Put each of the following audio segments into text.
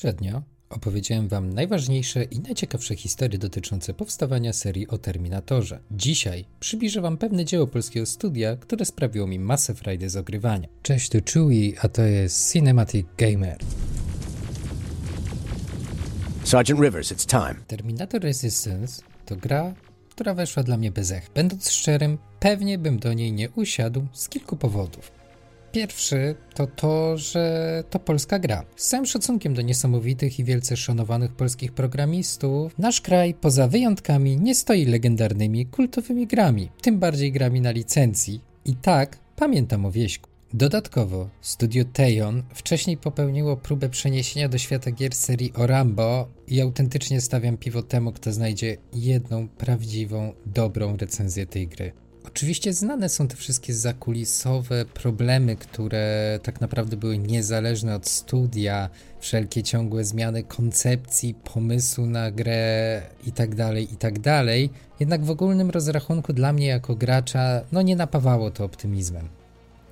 Przednio opowiedziałem Wam najważniejsze i najciekawsze historie dotyczące powstawania serii o Terminatorze. Dzisiaj przybliżę Wam pewne dzieło polskiego studia, które sprawiło mi masę frajdy z ogrywania. Cześć, tu Chewie, a to jest Cinematic Gamer. Sergeant Rivers, it's time. Terminator Resistance to gra, która weszła dla mnie bez ech. Będąc szczerym, pewnie bym do niej nie usiadł z kilku powodów. Pierwszy to to, że to polska gra. Z całym szacunkiem do niesamowitych i wielce szanowanych polskich programistów, nasz kraj poza wyjątkami nie stoi legendarnymi, kultowymi grami, tym bardziej grami na licencji. I tak pamiętam o wieśku. Dodatkowo, studio Tejon wcześniej popełniło próbę przeniesienia do świata gier serii o Rambo i autentycznie stawiam piwo temu, kto znajdzie jedną prawdziwą, dobrą recenzję tej gry. Oczywiście znane są te wszystkie zakulisowe problemy, które tak naprawdę były niezależne od studia, wszelkie ciągłe zmiany koncepcji, pomysłu na grę itd., tak itd. Tak Jednak w ogólnym rozrachunku dla mnie jako gracza, no nie napawało to optymizmem.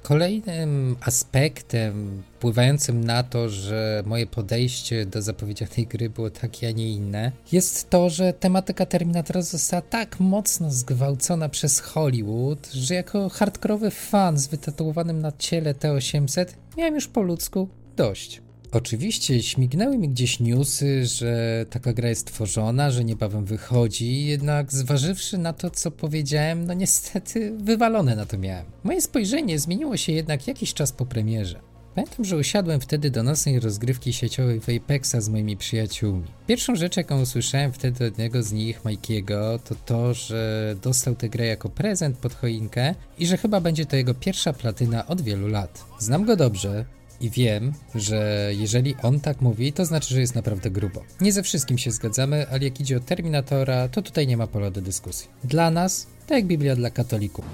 Kolejnym aspektem wpływającym na to, że moje podejście do zapowiedzianej gry było takie, a nie inne, jest to, że tematyka Terminatora została tak mocno zgwałcona przez Hollywood, że jako hardkorowy fan z wytatuowanym na ciele T800 miałem już po ludzku dość. Oczywiście śmignęły mi gdzieś newsy, że taka gra jest tworzona, że niebawem wychodzi, jednak zważywszy na to, co powiedziałem, no niestety wywalone na to miałem. Moje spojrzenie zmieniło się jednak jakiś czas po premierze. Pamiętam, że usiadłem wtedy do nocnej rozgrywki sieciowej w Apexa z moimi przyjaciółmi. Pierwszą rzecz, jaką usłyszałem wtedy od jednego z nich, Mikey'ego, to to, że dostał tę grę jako prezent pod choinkę i że chyba będzie to jego pierwsza platyna od wielu lat. Znam go dobrze, i wiem, że jeżeli on tak mówi, to znaczy, że jest naprawdę grubo. Nie ze wszystkim się zgadzamy, ale jak idzie o Terminatora, to tutaj nie ma pola do dyskusji. Dla nas, tak jak Biblia dla katolików.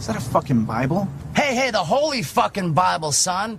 Is that a fucking Bible? Hey, hey, the holy fucking Bible, son!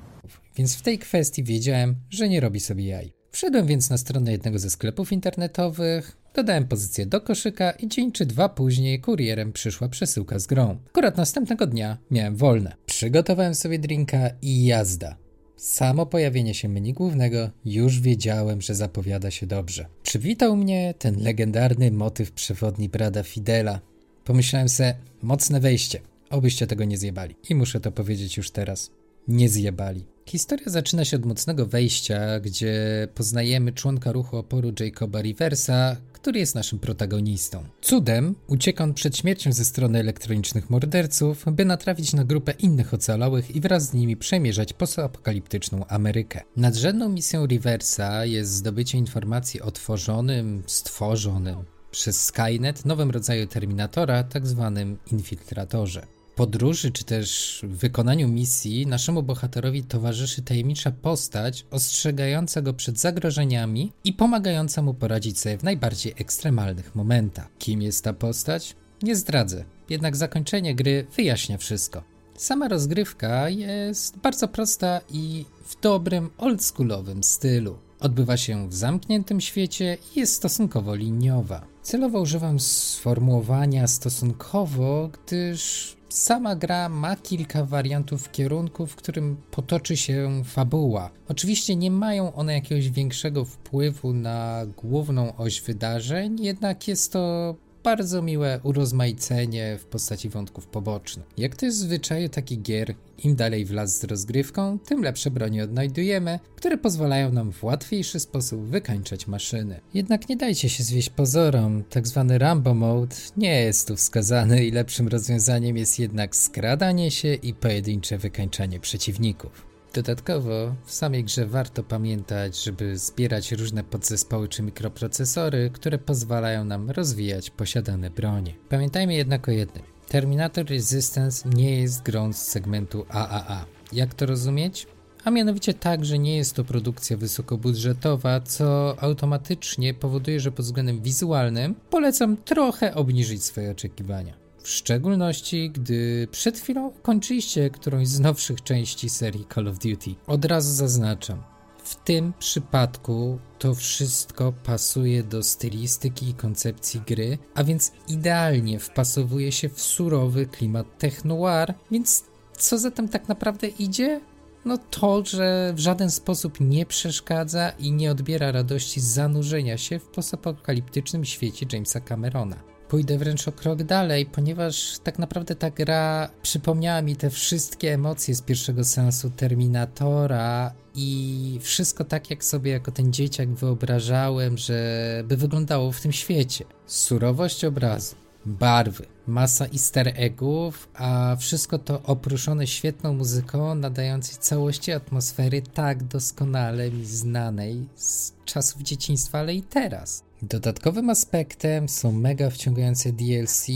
Więc w tej kwestii wiedziałem, że nie robi sobie jaj. Wszedłem więc na stronę jednego ze sklepów internetowych, dodałem pozycję do koszyka i dzień czy dwa później kurierem przyszła przesyłka z grą. Akurat następnego dnia miałem wolne. Przygotowałem sobie drinka i jazda. Samo pojawienie się menu głównego już wiedziałem, że zapowiada się dobrze. Przywitał mnie ten legendarny motyw przewodni Brada Fidela. Pomyślałem se, mocne wejście, obyście tego nie zjebali. I muszę to powiedzieć już teraz. Nie zjebali. Historia zaczyna się od mocnego wejścia, gdzie poznajemy członka ruchu oporu Jacoba Riversa, który jest naszym protagonistą. Cudem ucieka on przed śmiercią ze strony elektronicznych morderców, by natrafić na grupę innych ocalałych i wraz z nimi przemierzać postapokaliptyczną Amerykę. Nadrzędną misją Riversa jest zdobycie informacji o tworzonym, stworzonym przez Skynet nowym rodzaju Terminatora, tak zwanym infiltratorze podróży, czy też w wykonaniu misji naszemu bohaterowi towarzyszy tajemnicza postać ostrzegająca go przed zagrożeniami i pomagająca mu poradzić sobie w najbardziej ekstremalnych momentach. Kim jest ta postać? Nie zdradzę, jednak zakończenie gry wyjaśnia wszystko. Sama rozgrywka jest bardzo prosta i w dobrym, oldschoolowym stylu. Odbywa się w zamkniętym świecie i jest stosunkowo liniowa. Celowo używam sformułowania stosunkowo, gdyż Sama gra ma kilka wariantów kierunku, w którym potoczy się fabuła. Oczywiście nie mają one jakiegoś większego wpływu na główną oś wydarzeń, jednak jest to bardzo miłe urozmaicenie w postaci wątków pobocznych. Jak to jest w zwyczaju takich gier, im dalej w las z rozgrywką, tym lepsze broni odnajdujemy, które pozwalają nam w łatwiejszy sposób wykańczać maszyny. Jednak nie dajcie się zwieść pozorom, tak zwany Rambo Mode nie jest tu wskazany i lepszym rozwiązaniem jest jednak skradanie się i pojedyncze wykańczanie przeciwników. Dodatkowo w samej grze warto pamiętać, żeby zbierać różne podzespoły czy mikroprocesory, które pozwalają nam rozwijać posiadane bronie. Pamiętajmy jednak o jednym. Terminator Resistance nie jest grą z segmentu AAA. Jak to rozumieć? A mianowicie tak, że nie jest to produkcja wysokobudżetowa, co automatycznie powoduje, że pod względem wizualnym polecam trochę obniżyć swoje oczekiwania. W szczególności, gdy przed chwilą kończyliście którąś z nowszych części serii Call of Duty. Od razu zaznaczam, w tym przypadku to wszystko pasuje do stylistyki i koncepcji gry, a więc idealnie wpasowuje się w surowy klimat technoir, więc co zatem tak naprawdę idzie? no to, że w żaden sposób nie przeszkadza i nie odbiera radości z zanurzenia się w postapokaliptycznym świecie Jamesa Camerona. Pójdę wręcz o krok dalej, ponieważ tak naprawdę ta gra przypomniała mi te wszystkie emocje z pierwszego sensu Terminatora i wszystko tak, jak sobie jako ten dzieciak wyobrażałem, że by wyglądało w tym świecie. Surowość obrazu, barwy, masa easter eggów, a wszystko to oprószone świetną muzyką nadającej całości atmosfery tak doskonale mi znanej z czasów dzieciństwa, ale i teraz. Dodatkowym aspektem są mega wciągające DLC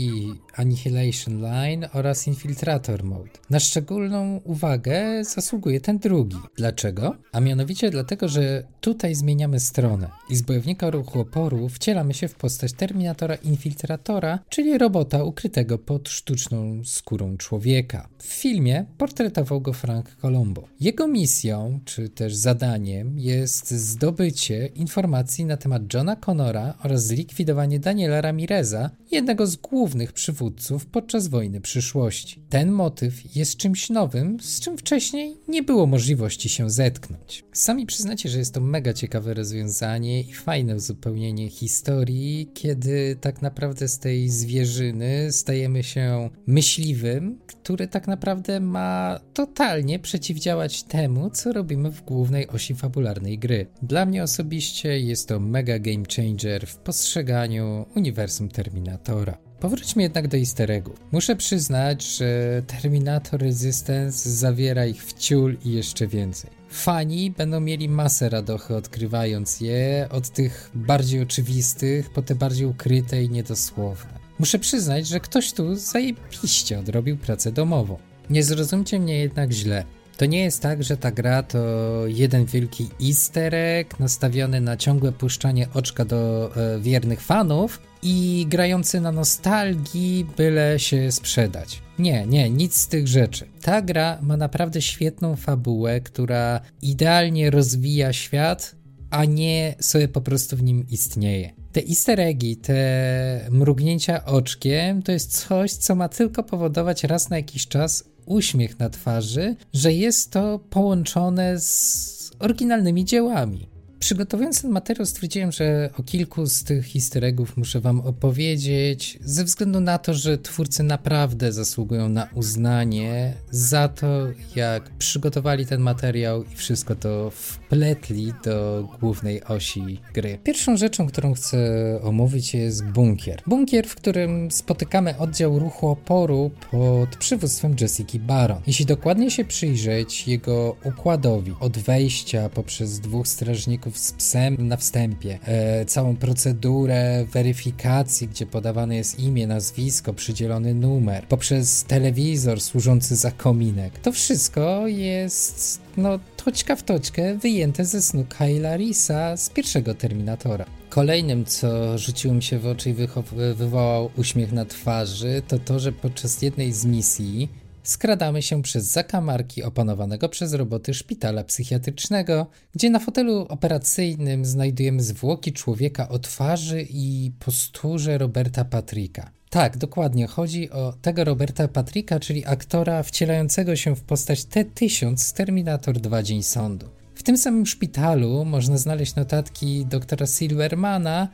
Annihilation Line oraz Infiltrator Mode. Na szczególną uwagę zasługuje ten drugi. Dlaczego? A mianowicie dlatego, że tutaj zmieniamy stronę i z bojownika ruchu oporu wcielamy się w postać Terminatora Infiltratora, czyli robota ukrytego pod sztuczną skórą człowieka. W filmie portretował go Frank Colombo. Jego misją, czy też zadaniem jest zdobycie informacji na temat Johna Connora oraz zlikwidowanie Daniela Ramireza, jednego z głównych przywódców podczas wojny przyszłości. Ten motyw jest czymś nowym, z czym wcześniej nie było możliwości się zetknąć. Sami przyznacie, że jest to mega ciekawe rozwiązanie i fajne uzupełnienie historii, kiedy tak naprawdę z tej zwierzyny stajemy się myśliwym, który tak naprawdę ma totalnie przeciwdziałać temu, co robimy w głównej osi fabularnej gry. Dla mnie osobiście jest to mega game changer w postrzeganiu uniwersum Terminatora. Powróćmy jednak do easter eggów. Muszę przyznać, że Terminator Resistance zawiera ich w ciul i jeszcze więcej. Fani będą mieli masę radochy odkrywając je, od tych bardziej oczywistych po te bardziej ukryte i niedosłowne. Muszę przyznać, że ktoś tu zajebiście odrobił pracę domową. Nie zrozumcie mnie jednak źle. To nie jest tak, że ta gra to jeden wielki easter egg nastawiony na ciągłe puszczanie oczka do e, wiernych fanów i grający na nostalgii, byle się sprzedać. Nie, nie, nic z tych rzeczy. Ta gra ma naprawdę świetną fabułę, która idealnie rozwija świat, a nie sobie po prostu w nim istnieje. Te easter eggi, te mrugnięcia oczkiem, to jest coś, co ma tylko powodować raz na jakiś czas uśmiech na twarzy, że jest to połączone z oryginalnymi dziełami. Przygotowując ten materiał stwierdziłem, że o kilku z tych histeregów muszę wam opowiedzieć, ze względu na to, że twórcy naprawdę zasługują na uznanie za to, jak przygotowali ten materiał i wszystko to wpletli do głównej osi gry. Pierwszą rzeczą, którą chcę omówić jest bunkier. Bunkier, w którym spotykamy oddział ruchu oporu pod przywództwem Jessica Baron. Jeśli dokładnie się przyjrzeć jego układowi od wejścia poprzez dwóch strażników z psem na wstępie, e, całą procedurę weryfikacji, gdzie podawane jest imię, nazwisko, przydzielony numer, poprzez telewizor służący za kominek. To wszystko jest, no, toczka w toczkę wyjęte ze snu Kyla Risa z pierwszego Terminatora. Kolejnym, co rzuciło mi się w oczy i wywołał uśmiech na twarzy, to to, że podczas jednej z misji skradamy się przez zakamarki opanowanego przez roboty szpitala psychiatrycznego, gdzie na fotelu operacyjnym znajdujemy zwłoki człowieka o twarzy i posturze Roberta Patricka. Tak, dokładnie. Chodzi o tego Roberta Patricka, czyli aktora wcielającego się w postać T-1000 z Terminator 2 Dzień Sądu. W tym samym szpitalu można znaleźć notatki doktora Silvermana,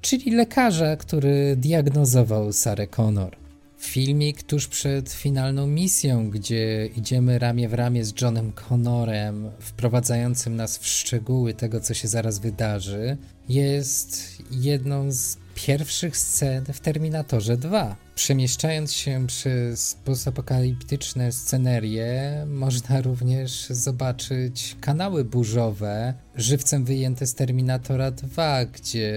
czyli lekarza, który diagnozował Sarę Connor filmik tuż przed finalną misją, gdzie idziemy ramię w ramię z Johnem Connorem, wprowadzającym nas w szczegóły tego, co się zaraz wydarzy, jest jedną z pierwszych scen w Terminatorze 2. Przemieszczając się przez postapokaliptyczne scenerie, można również zobaczyć kanały burzowe, żywcem wyjęte z Terminatora 2, gdzie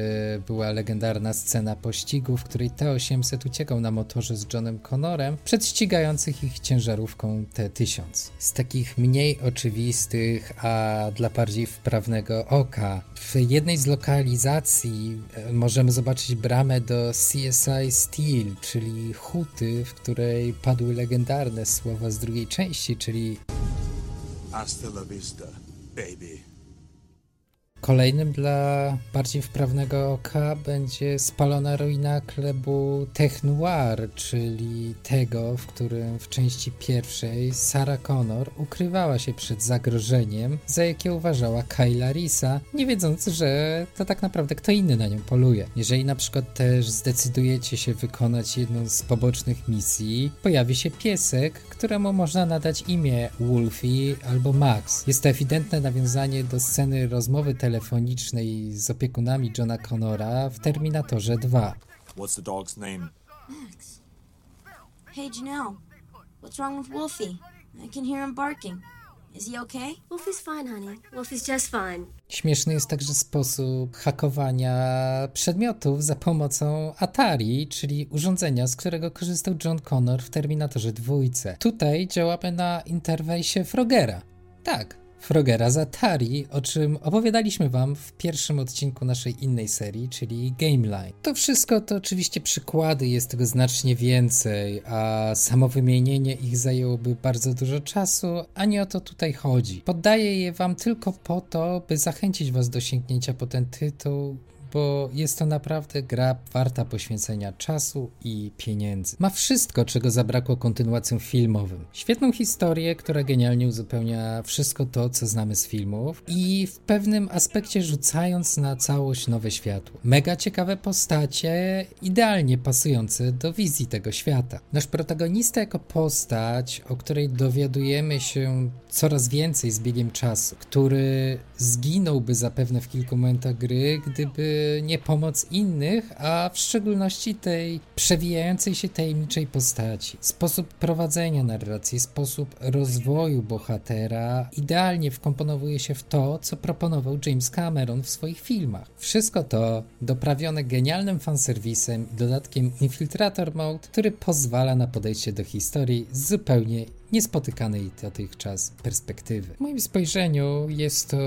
była legendarna scena pościgu, w której T-800 uciekał na motorze z Johnem Connorem przed ścigających ich ciężarówką T-1000. Z takich mniej oczywistych, a dla bardziej wprawnego oka, w jednej z lokalizacji e, możemy zobaczyć bramę do CSI Steel, czyli huty, w której padły legendarne słowa z drugiej części, czyli Hasta la vista, baby. Kolejnym dla bardziej wprawnego oka będzie spalona ruina klubu Tech Noir, czyli tego, w którym w części pierwszej Sarah Connor ukrywała się przed zagrożeniem, za jakie uważała Kyla Risa, nie wiedząc, że to tak naprawdę kto inny na nią poluje. Jeżeli na przykład też zdecydujecie się wykonać jedną z pobocznych misji, pojawi się piesek, któremu można nadać imię Wolfie albo Max. Jest to ewidentne nawiązanie do sceny rozmowy telefonicznej z opiekunami Johna Connora w Terminatorze 2. What's the dog's name? Hey, Janelle. What's wrong with Wolfie? I can hear him barking. Is he okay? Wolfie's fine, honey. Wolfie's just fine. Śmieszny jest także sposób hakowania przedmiotów za pomocą Atari, czyli urządzenia, z którego korzystał John Connor w Terminatorze 2. Tutaj działamy na interfejsie Frogera. Tak, Frogera z Atari, o czym opowiadaliśmy Wam w pierwszym odcinku naszej innej serii, czyli Gameline. To wszystko to oczywiście przykłady, jest tego znacznie więcej, a samo wymienienie ich zajęłoby bardzo dużo czasu, a nie o to tutaj chodzi. Poddaję je Wam tylko po to, by zachęcić Was do sięgnięcia po ten tytuł, bo jest to naprawdę gra warta poświęcenia czasu i pieniędzy. Ma wszystko, czego zabrakło kontynuacjom filmowym. Świetną historię, która genialnie uzupełnia wszystko to, co znamy z filmów i w pewnym aspekcie rzucając na całość nowe światło. Mega ciekawe postacie, idealnie pasujące do wizji tego świata. Nasz protagonista jako postać, o której dowiadujemy się coraz więcej z biegiem czasu, który zginąłby zapewne w kilku momentach gry, gdyby nie pomoc innych, a w szczególności tej przewijającej się tajemniczej postaci. Sposób prowadzenia narracji, sposób rozwoju bohatera idealnie wkomponowuje się w to, co proponował James Cameron w swoich filmach. Wszystko to doprawione genialnym fanserwisem i dodatkiem Infiltrator Mode, który pozwala na podejście do historii z zupełnie niespotykanej dotychczas perspektywy. W moim spojrzeniu jest to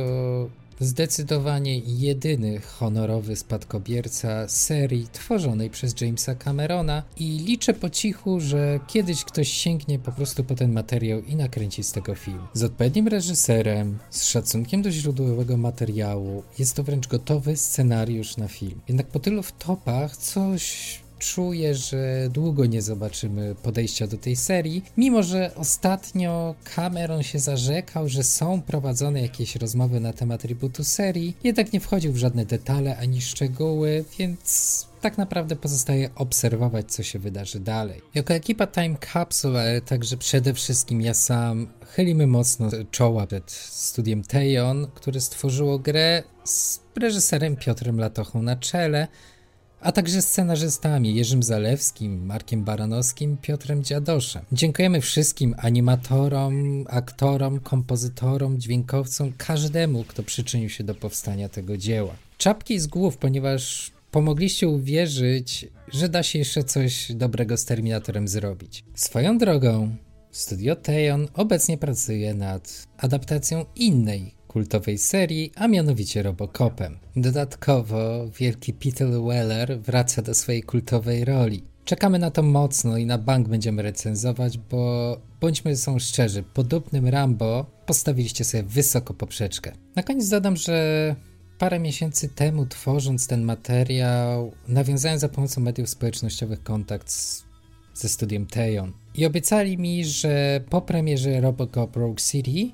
zdecydowanie jedyny honorowy spadkobierca serii tworzonej przez Jamesa Camerona i liczę po cichu, że kiedyś ktoś sięgnie po prostu po ten materiał i nakręci z tego film. Z odpowiednim reżyserem, z szacunkiem do źródłowego materiału, jest to wręcz gotowy scenariusz na film. Jednak po tylu wtopach coś czuję, że długo nie zobaczymy podejścia do tej serii, mimo że ostatnio Cameron się zarzekał, że są prowadzone jakieś rozmowy na temat rebootu serii, jednak nie wchodził w żadne detale ani szczegóły, więc tak naprawdę pozostaje obserwować, co się wydarzy dalej. Jako ekipa Time Capsule, ale także przede wszystkim ja sam, chylimy mocno czoła przed studiem Tejon, które stworzyło grę z reżyserem Piotrem Latochą na czele, a także scenarzystami Jerzym Zalewskim, Markiem Baranowskim, Piotrem Dziadoszem. Dziękujemy wszystkim animatorom, aktorom, kompozytorom, dźwiękowcom, każdemu, kto przyczynił się do powstania tego dzieła. Czapki z głów, ponieważ pomogliście uwierzyć, że da się jeszcze coś dobrego z Terminatorem zrobić. Swoją drogą, Studio Teon obecnie pracuje nad adaptacją innej kultowej serii, a mianowicie Robocopem. Dodatkowo wielki Peter Weller wraca do swojej kultowej roli. Czekamy na to mocno i na bank będziemy recenzować, bo bądźmy są szczerzy, podobnym Rambo postawiliście sobie wysoko poprzeczkę. Na koniec dodam, że parę miesięcy temu tworząc ten materiał, nawiązałem za pomocą mediów społecznościowych kontakt z, ze studiem Tejon i obiecali mi, że po premierze Robocop Rogue City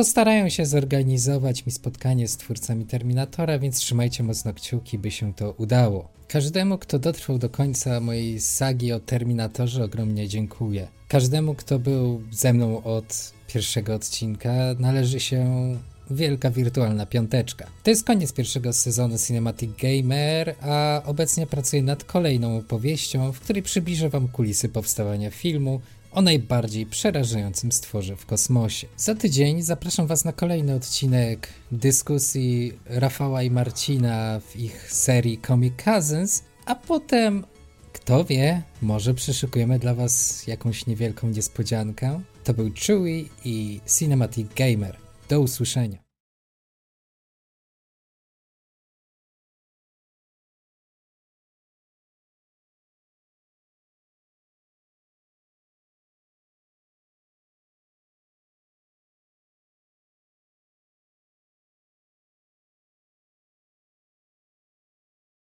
Postarają się zorganizować mi spotkanie z twórcami Terminatora, więc trzymajcie mocno kciuki, by się to udało. Każdemu, kto dotrwał do końca mojej sagi o Terminatorze, ogromnie dziękuję. Każdemu, kto był ze mną od pierwszego odcinka, należy się wielka wirtualna piąteczka. To jest koniec pierwszego sezonu Cinematic Gamer, a obecnie pracuję nad kolejną opowieścią, w której przybliżę Wam kulisy powstawania filmu o najbardziej przerażającym stworze w kosmosie. Za tydzień zapraszam Was na kolejny odcinek dyskusji Rafała i Marcina w ich serii Comic Cousins, a potem, kto wie, może przyszykujemy dla Was jakąś niewielką niespodziankę. To był Chewie i Cinematic Gamer. Do usłyszenia.